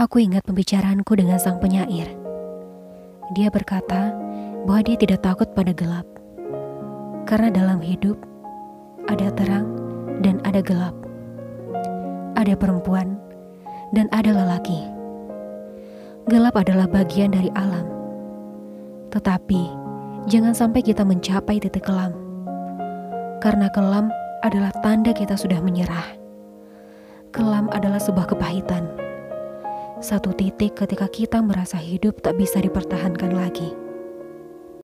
Aku ingat pembicaraanku dengan sang penyair. Dia berkata bahwa dia tidak takut pada gelap. Karena dalam hidup ada terang dan ada gelap. Ada perempuan dan ada lelaki. Gelap adalah bagian dari alam. Tetapi jangan sampai kita mencapai titik kelam. Karena kelam adalah tanda kita sudah menyerah. Kelam adalah sebuah kepahitan satu titik ketika kita merasa hidup tak bisa dipertahankan lagi.